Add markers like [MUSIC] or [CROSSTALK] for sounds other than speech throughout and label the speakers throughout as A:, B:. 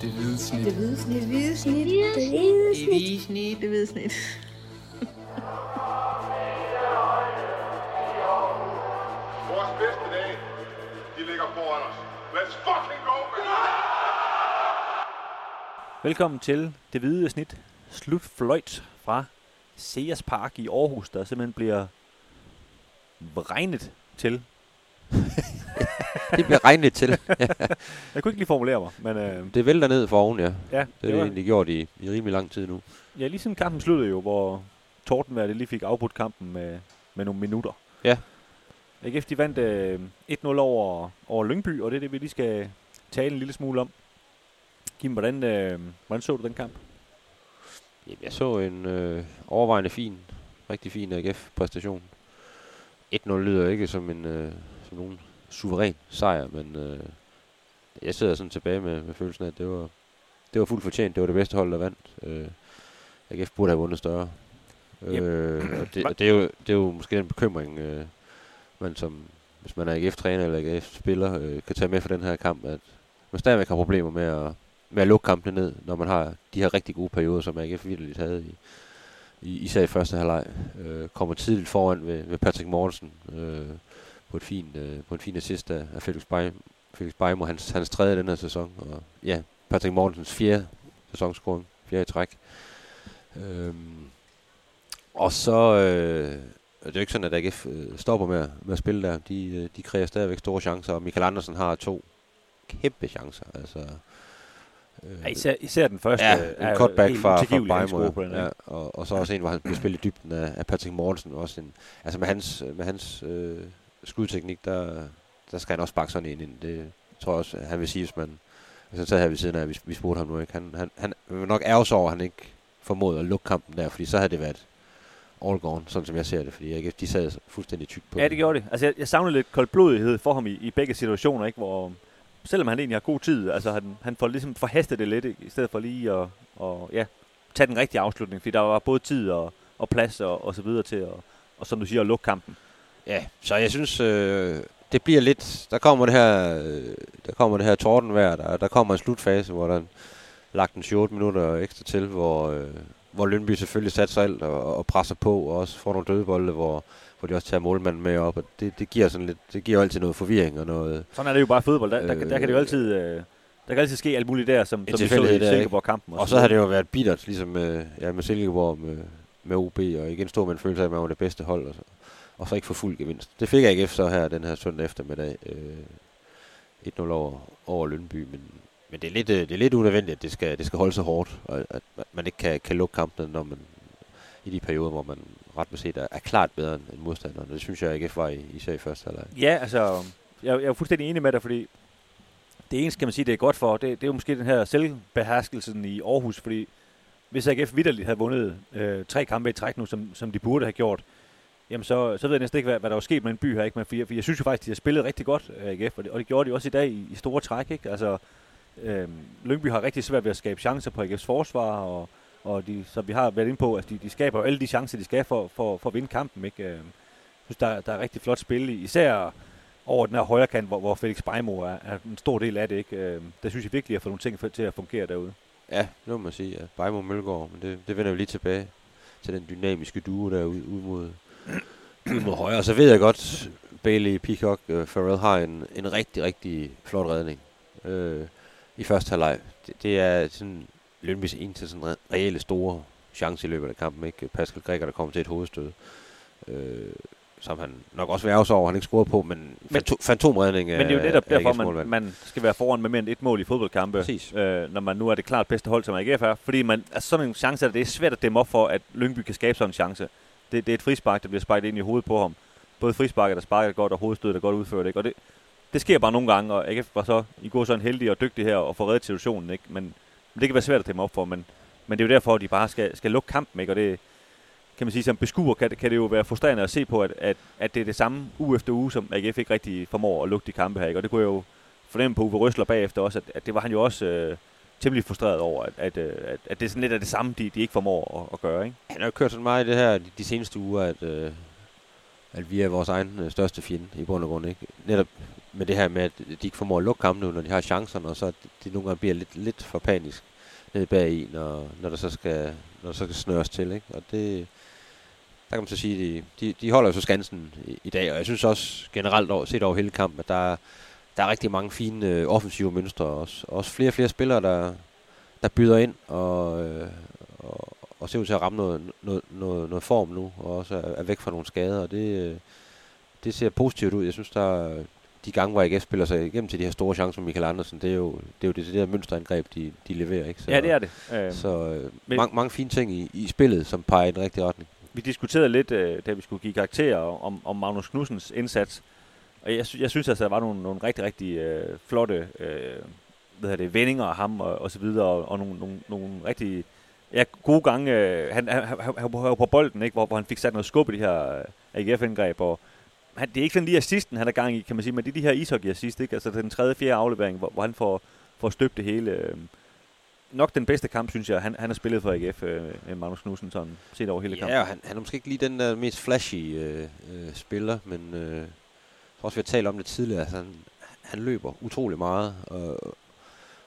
A: Det hvide snit.
B: Det hvide snit.
C: Det hvide snit.
B: Det hvide
A: Det hvide snit.
B: Det hvide snit. [LAUGHS]
D: Vores bedste dage, de ligger foran os. Let's fucking go, man!
E: Velkommen til Det Hvide Snit slutfløjt fra Sears Park i Aarhus, der simpelthen bliver regnet til.
F: Det bliver regnet til. [LAUGHS]
E: Jeg kunne ikke lige formulere mig, men øh,
F: Det vælter ned for oven, ja.
E: ja,
F: Det er det
E: var,
F: egentlig gjort i, i rimelig lang tid nu.
E: ja, lige siden kampen sluttede jo, hvor Tordenvær lige fik afbrudt kampen med, med nogle minutter.
F: Ja.
E: AGF de vandt øh, 1-0 over, over Lyngby, og det er det, vi lige skal tale en lille smule om. Kim, hvordan, øh, hvordan så du den kamp?
F: Jamen, jeg så en øh, overvejende fin, rigtig fin AGF-præstation. 1-0 lyder ikke som en øh, som nogen suveræn sejr, men øh, jeg sidder sådan tilbage med, med følelsen af, at det var, det var fuldt fortjent. Det var det bedste hold, der vandt. Øh, AGF burde have vundet større.
E: Yep.
F: Øh, og det, og det, er jo, det er jo måske den bekymring, øh, man som, hvis man er AGF-træner eller AGF-spiller, øh, kan tage med for den her kamp, at man stadigvæk har problemer med at, med at lukke kampene ned, når man har de her rigtig gode perioder, som AGF virkelig havde i, i, især i første halvleg. Øh, kommer tidligt foran ved, ved Patrick Mortensen øh, på, et fint, øh, på en fin assist af, af Felix, Beim, Felix Beimo, hans, hans tredje den her sæson. Og ja, Patrick Mortensens fjerde sæsonscoring, fjerde i træk. Øhm, og så, øh, det er jo ikke sådan, at AGF øh, stopper med, med at spille der. De, øh, de kræver stadigvæk store chancer, og Michael Andersen har to kæmpe chancer. Altså, øh,
E: Ja, især, især den første
F: Ja,
E: er
F: en cutback fra, fra
E: den,
F: Ja, og, og så også en, hvor han bliver spillet i dybden af, af Patrick Mortensen. Også en, altså med hans, med hans øh, skudteknik, der, der skal han også bakke sådan en ind. Det tror jeg også, han vil sige, hvis man... Hvis han sad her ved siden af, vi, vi spurgte ham nu ikke. Han, han, han vil nok ærge over, at han ikke formåede at lukke kampen der, fordi så havde det været all gone, sådan som jeg ser det. Fordi AGF, de sad fuldstændig tykt på
E: Ja, det gjorde det. Altså, jeg, jeg savner lidt koldblodighed for ham i, i begge situationer, ikke? Hvor, selvom han egentlig har god tid, altså han, han får ligesom forhastet det lidt, ikke? i stedet for lige at og, ja, tage den rigtige afslutning, fordi der var både tid og, og plads og, og så videre til at, og som du siger, at lukke kampen.
F: Ja, så jeg synes, øh, det bliver lidt... Der kommer det her, øh, der kommer det her tordenvejr, der, der kommer en slutfase, hvor der er lagt en 28 minutter ekstra til, hvor, øh, hvor Lønby selvfølgelig satser alt og, og presser på, og også får nogle dødbolde, hvor, hvor de også tager målmanden med op, og det, det giver sådan lidt, det giver altid noget forvirring og noget...
E: Sådan er det jo bare fodbold. Der, der,
F: Øh,
E: der kan det jo altid... Øh, der kan altid ske alt muligt der, som, som vi så i
F: der?
E: Silkeborg-kampen.
F: Og så har det jo været bittert, ligesom med, ja, med Silkeborg med, med OB, og igen stå med en følelse af, at man var det bedste hold, og så, og så ikke få fuld gevinst. Det fik AGF så her den her søndag eftermiddag, øh, 1-0 over, over Lønby, men, men det, er lidt, øh, det er lidt unødvendigt, at det skal, det skal holde så hårdt, og at man ikke kan, kan lukke kampen, når man i de perioder, hvor man ret beset er, er klart bedre end modstanderen. Det synes jeg, ikke var i, især i første halvleg.
E: Ja, altså, jeg, jeg er fuldstændig enig med dig, fordi det eneste, kan man sige, det er godt for, det, det er jo måske den her selvbeherskelsen i Aarhus, fordi hvis AGF vidderligt havde vundet øh, tre kampe i træk nu, som, som de burde have gjort, jamen så, så ved jeg næsten ikke, hvad, hvad der var sket med en by her, ikke? Men for, jeg, for jeg synes jo faktisk, de har spillet rigtig godt, øh, AGF, og det, og det gjorde de også i dag i, i store træk, ikke? Altså, øh, Lyngby har rigtig svært ved at skabe chancer på AGF's forsvar, og, og de, som vi har været inde på, altså de, de skaber jo alle de chancer, de skal for, for, for at vinde kampen, ikke? Øh, jeg synes, der, der er rigtig flot spil, især over den her højre kant, hvor, hvor Felix Beimo er, er en stor del af det. Ikke? Øh, der synes jeg virkelig at få nogle ting til at fungere derude.
F: Ja, det må man sige. Ja. Bejmo Mølgaard, men det, det vender vi lige tilbage til den dynamiske duo der ud, ud mod, ud mod højre. Og så ved jeg godt, Bailey, Peacock, uh, Farrell har en, en rigtig, rigtig flot redning øh, i første halvleg. Det, det er sådan Lønbys eneste sådan re- reelle store chance i løbet af kampen. Ikke? Pascal Grækker, der kommer til et hovedstød. Øh, som han nok også vil sig over, han ikke scorede på, men,
E: Men-
F: fanto- fantomredning
E: Men det er jo netop derfor, man, man skal være foran med mere end et mål i fodboldkampe,
F: Præcis.
E: øh, når man nu er det klart bedste hold, som AGF er. Fordi man, altså sådan en chance, det er svært at dæmme op for, at Lyngby kan skabe sådan en chance. Det, det er et frispark, der bliver sparket ind i hovedet på ham. Både frisparket, der sparker godt, og hovedstødet, der godt udført. Ikke? Og det, det sker bare nogle gange, og AGF var så i går sådan heldig og dygtig her og få reddet situationen. Ikke? Men, men det kan være svært at dæmme op for, men, men det er jo derfor, at de bare skal, skal lukke kampen. Ikke? Og det, kan man sige, som beskuer kan, det- kan det jo være frustrerende at se på, at, at, at det er det samme uge efter uge, som AGF ikke rigtig formår at lukke de kampe her. Ikke? Og det kunne jeg jo fornemme på Uwe Røsler bagefter også, at, at det var han jo også øh, temmelig frustreret over, at, at, øh, at, at det er sådan lidt af det samme, de, de ikke formår at, at gøre. Ikke?
F: Han har jo kørt sådan meget i det her de, de seneste uger, at, øh, at vi er vores egen øh, største fjende i bund og grund. Ikke? Netop med det her med, at de ikke formår at lukke kampene, når de har chancerne, og så det de nogle gange bliver lidt, lidt for panisk nede bag i, når, når, der så skal, når der så skal snøres til. Ikke? Og det, der kan man så sige, de, de, de holder jo så skansen i, i dag, og jeg synes også generelt over, set over hele kampen, at der, der er rigtig mange fine øh, offensive mønstre, også, også flere og flere spillere, der, der byder ind og, øh, og, og ser ud til at ramme noget, noget, noget, noget form nu, og også er, er væk fra nogle skader, og det, øh, det ser positivt ud. Jeg synes, der de gange, hvor AGF spiller sig igennem til de her store chancer med Michael Andersen, det er jo det, er jo det, det der mønsterangreb, de, de leverer. Ikke? Så,
E: ja, det er det.
F: Øh, så øh, mange, mange fine ting i, i spillet, som peger i den rigtige retning.
E: Vi diskuterede lidt, øh, da vi skulle give karakterer om, om Magnus Knudsens indsats, og jeg, jeg synes altså, der var nogle, nogle rigtig, rigtig øh, flotte øh, hvad det, vendinger af ham og, og så videre, og, og nogle, nogle, nogle rigtig ja, gode gange. Øh, han, han, han, han var på bolden, ikke, hvor, hvor han fik sat noget skub i de her AGF-indgreb, og han, det er ikke sådan lige assisten, han er gang i, kan man sige, men det er de her ishockey-assist, ikke? Altså den tredje, fjerde aflevering, hvor, hvor han får, får støbt det hele. Øh, nok den bedste kamp, synes jeg, han, han har spillet for AGF, øh, Magnus Knudsen, sådan set over hele kampen.
F: Ja, han, han er måske ikke lige den der mest flashy øh, øh, spiller, men øh, også vi har talt om det tidligere, altså han, han løber utrolig meget, og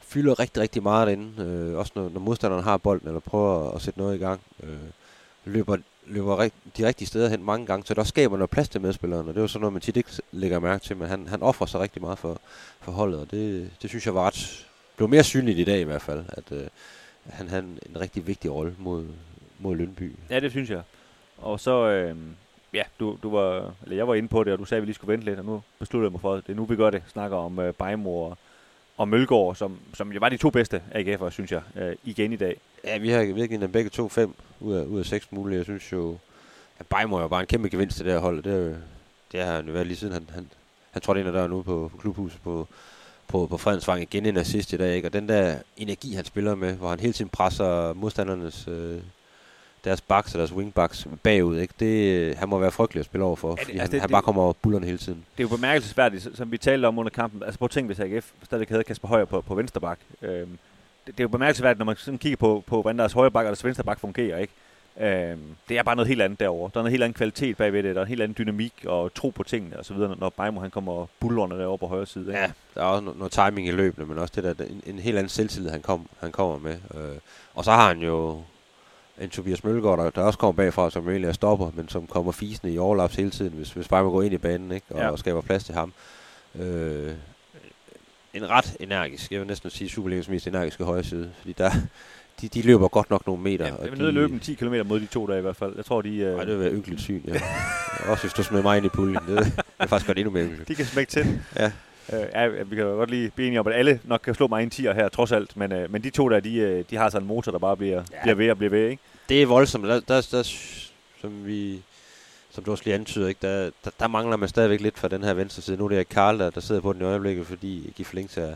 F: fylder rigtig, rigtig meget derinde, øh, også når, når modstanderen har bolden, eller prøver at sætte noget i gang. Øh, løber løber rigt, de rigtige steder hen mange gange, så der skaber noget plads til medspilleren, og det er jo sådan noget, man tit ikke lægger mærke til, men han, han offrer sig rigtig meget for, for holdet, og det, det synes jeg var ret, blev mere synligt i dag i hvert fald, at øh, han havde en, en rigtig vigtig rolle mod, mod Lønby.
E: Ja, det synes jeg. Og så, øh, ja, du, du var, eller jeg var inde på det, og du sagde, at vi lige skulle vente lidt, og nu besluttede jeg mig for, at det er nu, vi gør det. Snakker om øh, Bejmor og, og Mølgaard, som, som jo var de to bedste AGF'ere, synes jeg, øh, igen i dag.
F: Ja, vi har virkelig dem begge to fem ud af, ud af seks mulige. Jeg synes jo, at Bejmor er bare en kæmpe gevinst til det her hold. Det, er det har han jo været lige siden han, han, han trådte ind ad døren nu på, på klubhuset på, på, på Fredensvang igen en assist i dag. Ikke? Og den der energi, han spiller med, hvor han hele tiden presser modstandernes øh, deres backs og deres wingbacks bagud, ikke? Det, han må være frygtelig at spille over for, ja, det, fordi altså han, det, han bare kommer over bullerne hele tiden.
E: Det er jo bemærkelsesværdigt, som vi talte om under kampen. Altså prøv at tænke, hvis AGF stadigvæk havde Kasper Højer på, på venstre bak. Øhm, det, det, er jo bemærkelsesværdigt, når man sådan kigger på, på hvordan deres højre bak og deres venstre bak fungerer, ikke? Øhm, det er bare noget helt andet derovre. Der er noget helt anden kvalitet bagved det. Der er en helt anden dynamik og tro på tingene og så videre, når Bejmo han kommer bullerne derovre på højre side. Ikke?
F: Ja, der er også noget, noget timing i løbene, men også det der, en, en helt anden selvtillid, han, kom, han kommer med. Øh, og så har han jo en Tobias Mølgaard, der, der også kommer bagfra, som egentlig er stopper, men som kommer fisende i overlaps hele tiden, hvis, hvis man går ind i banen ikke? Og, ja. og skaber plads til ham. Øh, en ret energisk, jeg vil næsten sige Superligas mest energiske højre side, fordi der, de, de løber godt nok nogle meter. Ja,
E: jeg vil nødt løbe 10 km mod de to der i hvert fald. Jeg tror, de...
F: Øh... Nej, det vil være ynkeligt syn, ja. [LAUGHS] Også hvis du smider mig ind i puljen. Det er faktisk godt endnu mere ynkeligt.
E: De kan smække til.
F: ja.
E: Øh, ja, vi kan godt lige blive enige om, at alle nok kan slå mig en 10'er her, trods alt. Men, øh, men de to der, de, øh, de har sådan en motor, der bare bliver, ja. bliver ved og bliver ved, ikke?
F: Det er voldsomt. Der, der, der, som vi som du også lige antyder, ikke, der, der, der, mangler man stadigvæk lidt fra den her venstre side. Nu er det Karl, der, der sidder på den i øjeblikket, fordi Giflings er,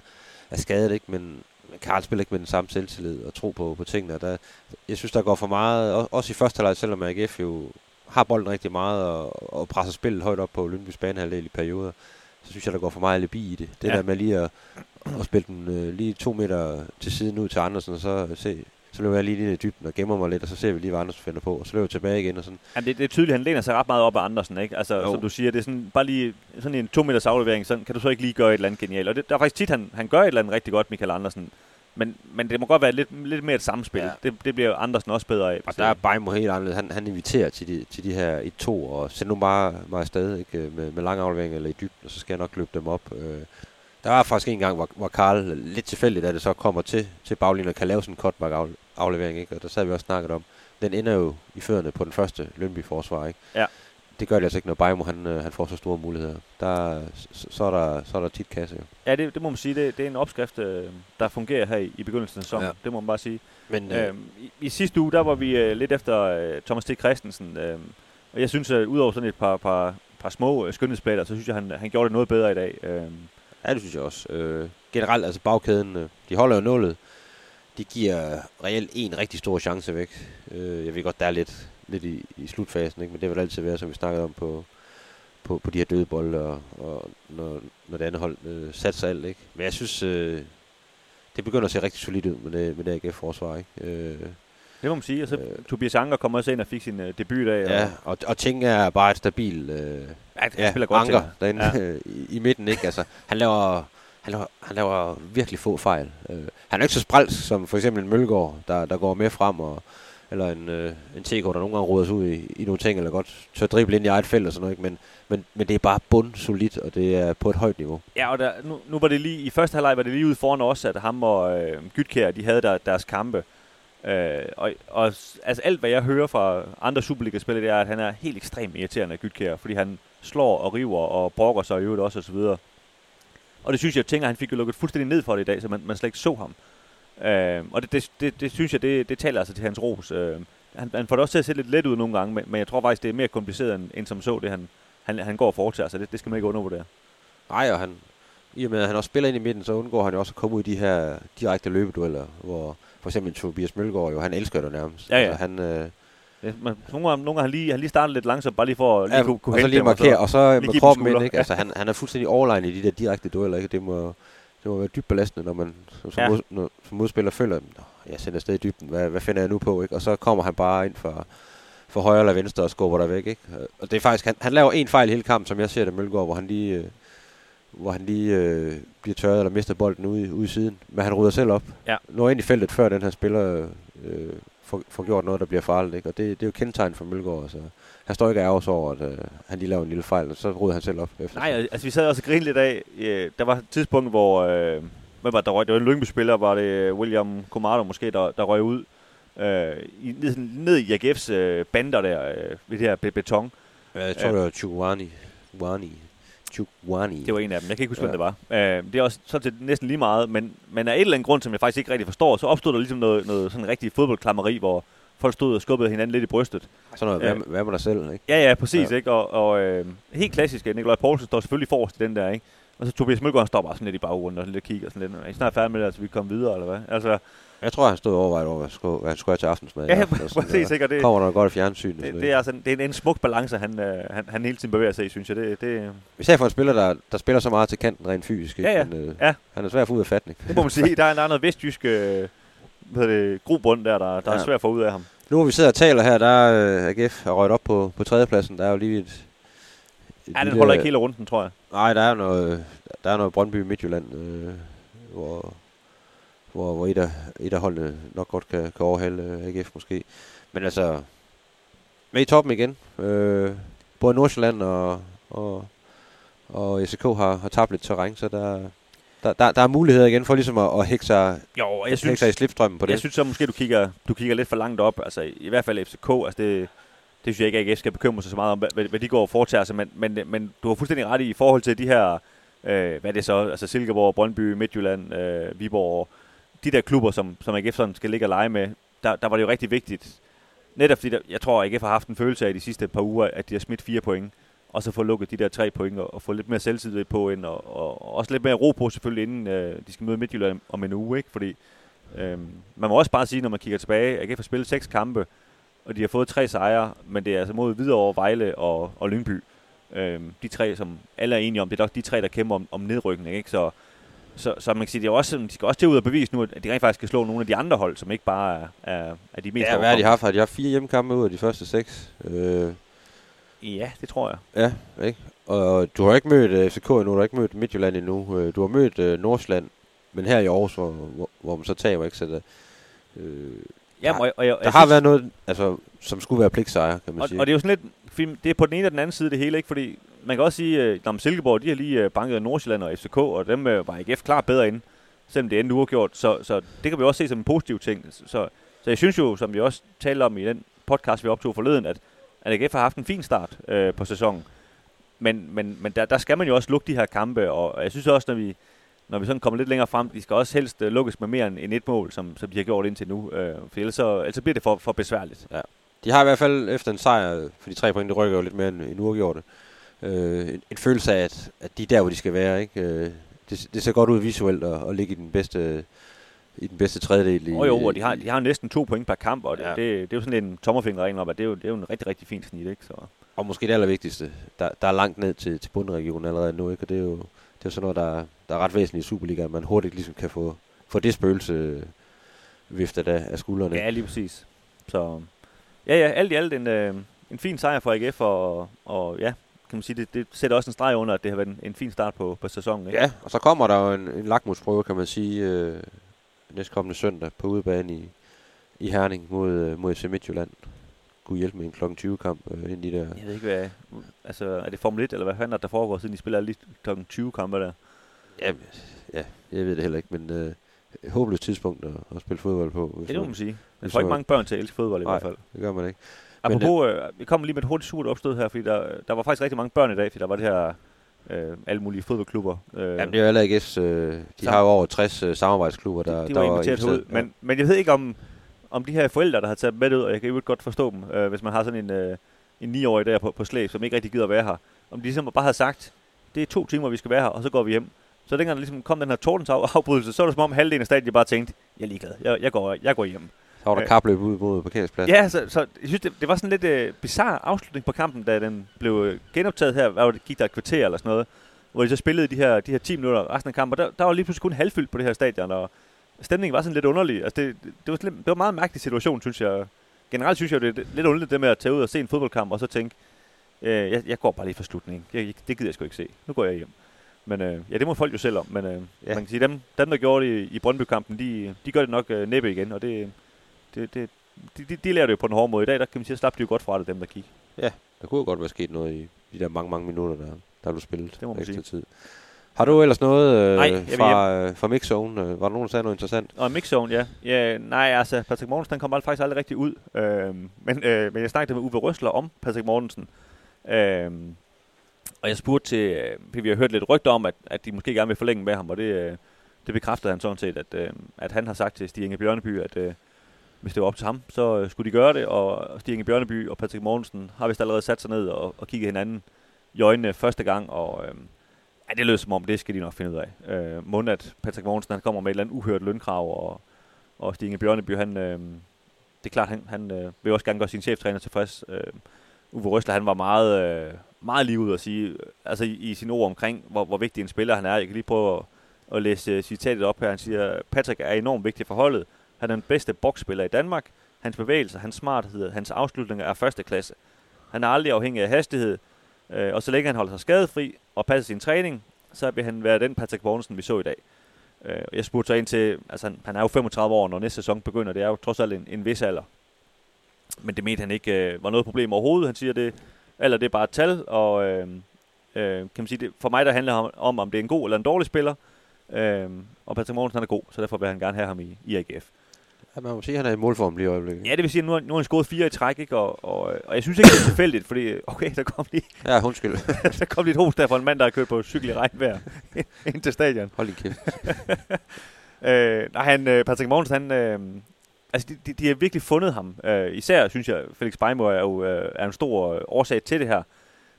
F: er skadet, ikke? men Karl spiller ikke med den samme selvtillid og tro på, på tingene. Der, jeg synes, der går for meget, også i første halvleg, selvom AGF jo har bolden rigtig meget og, og presser spillet højt op på Lyngby's banehalvdel i perioder, så synes jeg, der går for meget alibi i det. Det ja. der med lige at, at spille den øh, lige to meter til siden ud til Andersen, og så se, så løber jeg lige ind i dybden og gemmer mig lidt, og så ser vi lige, hvad Andersen finder på, og så løber jeg tilbage igen. Og sådan.
E: Jamen, det, det er tydeligt, han læner sig ret meget op af Andersen, ikke? Altså, jo. som du siger, det er sådan, bare lige sådan en to meters aflevering, sådan kan du så ikke lige gøre et eller andet genialt. Og det, der er faktisk tit, han, han gør et eller andet rigtig godt, Michael Andersen. Men, men det må godt være lidt, lidt mere et samspil. Ja. Det, det bliver Andersen også bedre af.
F: Og der er Bejmo helt anderledes. Han, han inviterer til de, til de her i to og send nu bare mig afsted ikke? Med, med lang aflevering eller i dybden, og så skal jeg nok løbe dem op. Øh, der var faktisk en gang, hvor, hvor Karl lidt tilfældigt, at det så kommer til, til baglinjen og kan lave sådan en cutback aflevering. Ikke? Og der sad vi også snakket om, den ender jo i førende på den første Lønby-forsvar. Ikke?
E: Ja.
F: Det gør det altså ikke, når Bajmo han, øh, han får så store muligheder. Der, så, så, er der, så er der tit kasse. Jo.
E: Ja, det, det må man sige. Det, det er en opskrift, øh, der fungerer her i, i begyndelsen af sæsonen. Ja. Det må man bare sige. Men, øh, øhm, i, I sidste uge, der var vi øh, lidt efter øh, Thomas T. Christensen. Øh, og jeg synes, at udover sådan et par, par, par små øh, så synes jeg, han, han gjorde det noget bedre i dag. Øh,
F: Ja, det synes jeg også. Øh, generelt, altså bagkæden, øh, de holder jo nullet. De giver reelt en rigtig stor chance væk. Øh, jeg ved godt, der er lidt, lidt i, i slutfasen, ikke? men det vil altid være, som vi snakkede om på, på, på de her døde bolde, og, og når, når det andet hold øh, satser alt. Ikke? Men jeg synes, øh, det begynder at se rigtig solidt ud med det, med det AGF-forsvar. Ikke? Øh,
E: det må man sige. Og så øh, Tobias Anker kommer også ind og fik sin øh, debut af.
F: Ja, og, og ting er bare et stabilt... Øh,
E: ja, han
F: ja,
E: spiller godt
F: anker
E: til.
F: derinde ja. i, i midten, ikke? Altså, han laver, han laver, han laver virkelig få fejl. Øh, han er ikke så spralsk som for eksempel en Mølgaard, der, der går med frem, og, eller en, øh, en TK, der nogle gange råder sig ud i, i nogle ting, eller godt tør drible ind i eget felt og sådan noget, ikke? Men, men, men det er bare bundsolidt, og det er på et højt niveau.
E: Ja, og der, nu, nu var det lige, i første halvleg var det lige ude foran os, at ham og øh, Gytkær, de havde der, deres kampe. Øh, og, og altså alt, hvad jeg hører fra andre Superliga-spillere, det er, at han er helt ekstremt irriterende, Gytkær, fordi han slår og river og brokker sig i øvrigt også, og så videre. Og det synes jeg, tænker, han fik jo lukket fuldstændig ned for det i dag, så man, man slet ikke så ham. Øh, og det, det, det, det, synes jeg, det, det taler altså til hans ros. Øh, han, han får det også til at se lidt let ud nogle gange, men, men jeg tror faktisk, det er mere kompliceret end, end som så, det han, han, han går og foretager sig. Det, det skal man ikke undervurdere.
F: Nej, og han, i og med at han også spiller ind i midten, så undgår han jo også at komme ud i de her direkte løbedueller, hvor for eksempel Tobias Mølgaard jo, han elsker det nærmest.
E: Ja, ja.
F: Altså, han, øh,
E: Det, man, nogle gange, nogle gange har lige, han lige startet lidt langsomt, bare lige for at lige
F: ja,
E: kunne, kunne
F: og så
E: hente
F: lige
E: dem,
F: markere, og så
E: lige
F: med
E: give dem
F: kroppen ind, ikke? Altså, han, han er fuldstændig overlegnet i de der direkte dueller, ikke? Det må, det må være dybt belastende, når man som, som,
E: Ja.
F: mod, når, som modspiller føler, "Nå, jeg sender afsted i dybden, hvad, hvad finder jeg nu på, ikke? Og så kommer han bare ind for, for højre eller venstre og skubber der væk, ikke? Og det er faktisk, han, han laver en fejl i hele kampen, som jeg ser det, Mølgaard, hvor han lige, øh, hvor han lige øh, bliver tørret eller mister bolden ude, ude i siden. Men han rydder selv op.
E: Ja.
F: Når ind i feltet, før den her spiller øh, får, får gjort noget, der bliver farligt, ikke? Og det, det er jo kendetegn for Mølgaard, altså. Han står ikke af os over, at øh, han lige laver en lille fejl, og så rydder han selv op efter.
E: Nej, altså vi sad også og grinede lidt af, øh, der var et tidspunkt, hvor, øh, hvem var der røg, det var en Lyngby-spiller, var det William Comardo måske, der, der røg ud, øh, i, ned, ned i AGF's øh, bander der, øh, ved det her be- beton.
F: Ja, jeg tror,
E: Ja.
F: det var. Chukwani. Chukwani.
E: Det var en af dem, jeg kan ikke huske, ja. Hvem det var. Øh, det er også sådan set næsten lige meget, men, men af et eller andet grund, som jeg faktisk ikke rigtig forstår, så opstod der ligesom noget, noget sådan rigtig fodboldklammeri, hvor folk stod og skubbede hinanden lidt i brystet.
F: Sådan noget, hvad, hvad med dig selv, ikke?
E: Ja, ja, præcis, ja. Ikke? Og, og øh, helt klassisk, Nikolaj Poulsen står selvfølgelig forrest i den der, ikke? Og så Tobias Mølgaard står bare sådan lidt i baggrunden og lidt kigger sådan lidt. Er I snart færdige med det, altså vi kommer videre, eller hvad? Altså,
F: Jeg tror, han stod og overvejede over, hvad, skulle, hvad han skulle have til aftensmad.
E: ja, [LAUGHS]
F: aften
E: præcis, ikke? Det,
F: Kommer der godt i
E: det, det, er altså, det er en, en smuk balance, han, øh, han, han hele tiden bevæger sig i, synes jeg. Det, det,
F: Især for en spiller, der, der spiller så meget til kanten rent fysisk.
E: Ja, ja.
F: Men, øh,
E: Ja.
F: Han er svær at få ud af fatning.
E: det må man sige. [LAUGHS] Der er, der er noget vestjysk øh, hvad det, grobund der, der, der ja. er svært at få ud af ham.
F: Nu hvor vi sidder og taler her, der er øh, AGF har røget op på, på tredjepladsen. Der er jo lige et... et
E: Ja, den holder ikke hele runden, tror jeg.
F: Nej, der er noget, der er noget Brøndby Midtjylland, øh, hvor, hvor, hvor et, af, et af holdene nok godt kan, kan overhale øh, AGF måske. Men altså, med i toppen igen. Øh, både Nordsjælland og, og, og SK har, har tabt lidt terræn, så der, der, der, der er muligheder igen for ligesom at, at hække sig,
E: Jo, jeg synes,
F: sig i slipstrømmen på det.
E: jeg synes så måske, du kigger, du kigger lidt for langt op. Altså, i hvert fald FCK, altså det, det synes jeg ikke, at AGF skal bekymre sig så meget om, hvad, hvad- hvad de går og foretager sig. Men, men, men du har fuldstændig ret i, i forhold til de her, øh, hvad er det så, altså Silkeborg, Brøndby, Midtjylland, øh, Viborg, de der klubber, som, som AGF sådan skal ligge og lege med, der, der var det jo rigtig vigtigt. Netop fordi, der, jeg tror, at AGF har haft en følelse af i de sidste par uger, at de har smidt fire point, og så få lukket de der tre point, og, og få lidt mere selvtillid på ind, og, og, og også lidt mere ro på selvfølgelig, inden øh, de skal møde Midtjylland om en uge, ikke? Fordi øh, man må også bare sige, når man kigger tilbage, at AGF har spillet seks kampe, og de har fået tre sejre, men det er altså mod Hvidovre, Vejle og, og Lyngby. Øh, de tre, som alle er enige om, det er nok de tre, der kæmper om, om nedrykning, ikke? Så, så, så man kan sige, det er også, de skal også til ud og bevise nu, at de rent faktisk skal slå nogle af de andre hold, som ikke bare er, er, er de mest
F: Ja, hvad har de haft? Har de haft fire hjemmekampe ud af de første seks? Øh,
E: Ja, det tror jeg.
F: ja, ikke? Og du har ikke mødt øh, FCK endnu, du har ikke mødt Midtjylland endnu. Øh, du har mødt øh, Nordsjælland, men her i Aarhus, hvor, hvor, hvor man så taber, ikke? Så der, øh,
E: Ja, og, og, jeg,
F: der
E: jeg
F: har
E: synes-
F: været noget, altså, som skulle være pligtsejr, kan man
E: og,
F: sige.
E: og det er jo sådan lidt, film- det er på den ene og den anden side det hele, ikke? Fordi man kan også sige, øh, at Silkeborg, de har lige øh, banket Nordsjælland og FCK, og dem øh, var AGF klart bedre inde, selvom det endte uafgjort. Så, så det kan vi også se som en positiv ting. Så, så jeg synes jo, som vi også talte om i den podcast, vi optog forleden, at, at AGF har haft en fin start øh, på sæsonen. Men, men, men der, der skal man jo også lukke de her kampe, og jeg synes også, når vi, når vi sådan kommer lidt længere frem, de skal også helst øh, lukkes med mere end, et mål, som, som de har gjort indtil nu. Øh, for ellers, så, ellers så bliver det for, for besværligt. Ja.
F: De har i hvert fald efter en sejr, øh, for de tre point, det rykker jo lidt mere end, end uafgjorte, øh, en, en følelse af, at, at de er der, hvor de skal være. Ikke? Øh, det, det ser godt ud visuelt at, at ligge i den bedste, i den bedste tredjedel. I,
E: Og jo, og de har, de har næsten to point per kamp, og det,
F: Ja.
E: det, det er jo sådan en tommerfingerregel om, at det er jo, det er jo en rigtig, rigtig fin snit, ikke? Så.
F: Og måske det allervigtigste, der, der er langt ned til, til bundregionen allerede nu, ikke? og det er jo, det er jo sådan noget, der, der er ret væsentligt i Superligaen, at man hurtigt ligesom kan få, få det spøgelse øh, viftet af, af skuldrene.
E: Ja, lige præcis. Så ja, ja, alt i alt en, øh, en fin sejr for AGF, og, og ja, kan man sige, det, det sætter også en streg under, at det har været en, en fin start på, på sæsonen. Ikke?
F: Ja, og så kommer der jo en, en lakmusprøve, kan man sige, øh, næstkommende søndag på udebane i, i Herning mod, øh, mod FC Midtjylland. Kunne hjælpe med en kl. 20 kamp øh, ind i der.
E: Jeg ved ikke, hvad altså, er det Formel 1, eller hvad fanden er der foregår, siden de spiller alle de kl. 20 kampe der?
F: Ja, ja, jeg ved det heller ikke, men øh, håbløst tidspunkt at, at spille fodbold på. Hvis
E: det må
F: man-
E: man sige.
F: Hvis
E: tror ikke
F: man-
E: mange børn til at elske fodbold i
F: Nej.
E: hvert fald.
F: Det gør man ikke.
E: Apropos, øh, vi kommer lige med et hurtigt surt opstød her, fordi der, der var faktisk rigtig mange børn i dag, fordi der var det her øh, alle mulige fodboldklubber. Øh,
F: Jamen, det er jo LAGS, øh, de
E: Sam-
F: har jo over 60 øh, samarbejdsklubber, der,
E: de, de
F: der
E: var inviteret ud.
F: Ja.
E: Men, men jeg ved ikke om, om de her forældre, der har taget dem med ud, og jeg kan jo godt forstå dem, øh, hvis man har sådan en, øh, en 9-årig der på, på slæb, som ikke rigtig gider at være her. Om de ligesom bare havde sagt, det er to timer, vi skal være her, og så går vi hjem. Så dengang der ligesom kom den her tordens af- afbrydelse, så var det som om halvdelen af de bare tænkte, jeg er ligeglad, jeg, jeg, går, jeg går hjem.
F: Så var der
E: Øh.
F: kapløb ud mod parkeringspladsen.
E: Ja, så, så jeg synes, det, det var sådan lidt øh, bizarre afslutning på kampen, da den blev øh, genoptaget her. Hvad var det, gik der et kvarter eller sådan noget, hvor de så spillede de her, de her 10 minutter resten af kampen. Og der, der var lige pludselig kun halvfyldt på det her stadion, og stemningen var sådan lidt underlig. Altså det, det, var, lidt, det var en meget mærkelig situation, synes jeg. Generelt synes jeg, det er lidt underligt det med at tage ud og se en fodboldkamp, og så tænke, øh, jeg, jeg går bare lige for slutningen. Jeg, jeg, det gider jeg sgu ikke se. Nu går jeg hjem. Men øh, ja, det må folk jo selv om. Men øh,
F: ja.
E: man kan sige, dem, dem der gjorde det i, i Brøndby-kampen, de, de gør det nok øh, næppe igen, og det, det, det, de, de, de lærer det jo på den hårde måde. I dag, der kan man sige, at slap de jo godt fra det, dem der gik.
F: Der kunne jo godt være sket noget i de der mange, mange minutter, der, der blev spillet
E: Det må
F: ekstra
E: sige.
F: tid. Har du ellers noget øh,
E: Nej,
F: fra, øh, fra Mixzone? Øh, var der nogen, der sagde noget interessant?
E: Og mixzone, ja. ja. Nej, altså, Patrick Mortensen, kom faktisk aldrig rigtig ud. Øhm, men, øh, men jeg snakkede med Uwe Røsler om Patrick Mortensen. Øhm, og jeg spurgte til, øh, fordi vi har hørt lidt rygter om, at, at de måske gerne vil forlænge med ham, og det, øh, det bekræftede han sådan set, at, øh, at han har sagt til Stig Inge Bjørneby, at øh, hvis det var op til ham, så øh, skulle de gøre det, og Stig Inge Bjørneby og Patrick Mortensen har vist allerede sat sig ned og, og kigget hinanden i øjnene første gang, og øh, ja, det lød som om, det skal de nok finde ud af. Øh, Mund, at Patrick Mortensen han kommer med et eller andet uhørt lønkrav, og, og Stig Inge Bjørneby, han, øh, det er klart, han, han øh, vil også gerne gøre sin cheftræner tilfreds. Øh, Uwe Røsler, han var meget, øh, meget lige ud at sige, øh, altså i, i sin ord omkring, hvor, hvor vigtig en spiller han er. Jeg kan lige prøve at, at læse øh, citatet op her. Han siger, Patrick er enormt vigtig for holdet. Han er den bedste boksspiller i Danmark. Hans bevægelser, hans smarthed, hans afslutninger er første klasse. Han er aldrig afhængig af hastighed, øh, og så længe han holder sig skadefri og passer sin træning, så vil han være den Patrick Borgensen, vi så i dag. Øh, jeg spurgte så ind til, altså han, han er jo 35 år, når næste sæson begynder. Det er jo trods alt en, en vis alder. Men det mente han ikke øh, var noget problem overhovedet. Han siger, det eller det er bare et tal, og øh, øh, kan man sige, det, for mig der handler om, om, om det er en god eller en dårlig spiller. Øh, og Patrick Mortensen han er god, så derfor vil han gerne have ham i, i AGF.
F: Ja, man må sige, at han er i målform lige i øjeblikket.
E: Ja, det vil sige, at nu, har- nu har han scoret fire i træk, ikke? Og, og, og jeg synes ikke, det er tilfældigt, fordi okay, der kom lige, [LAUGHS]
F: Ja, undskyld. [LAUGHS]
E: der kom lige et hos der for en mand, der har kørt på cykel i regnvejr [LAUGHS] ind til stadion.
F: Hold din kæft.
E: Øh, nej, han, øh, Patrick Mogens, han, øh, altså de, de, de har virkelig fundet ham. Øh, især synes jeg, Felix Beimo er jo øh, er en stor øh, årsag til det her.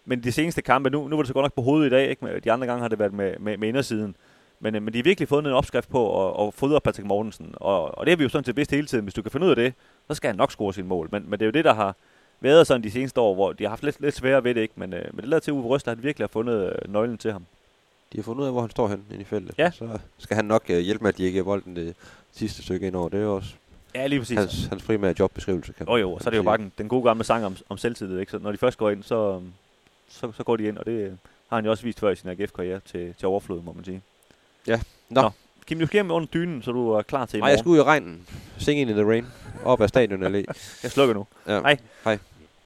E: Men de seneste kampe, nu, nu var det så godt nok på hovedet i dag, ikke? De andre gange har det været med, med, med indersiden. Øh, men de har virkelig fundet en opskrift på at, at fodre Patrick Mortensen. Og, og det har vi jo sådan til vidst hele tiden. Hvis du kan finde ud af det, så skal han nok score sin mål. Men, men det er jo det, der har været sådan de seneste år, hvor de har haft lidt, lidt sværere ved det. Ikke? Men, øh, men det lader til, at Uwe Røster han virkelig har fundet øh, nøglen til ham.
F: De har fundet ud af, hvor han står hen inde i feltet.
E: Ja.
F: Så skal han nok uh, hjælpe med at dirigere bolden det sidste stykke ind over. Det er jo også
E: Ja, lige præcis.
F: hans, hans primære jobbeskrivelse. Kan
E: Jo jo, og så er det jo bare den, den gode gamle sang om, om selvtillid, ikke? Så når de først går ind, så, så, så går de ind, og det øh, har han jo også vist før i sin AGF-karriere til, til overflod, må man sige.
F: Ja. Nå.
E: Nå. Kim, du skal hjem under dynen, så du er klar til i
F: Nej, jeg
E: morgen.
F: skal ud i regnen. Sing in the rain. Op ad stadion [LAUGHS] allé.
E: Jeg slukker nu.
F: Ja.
E: Hej.
F: Hej.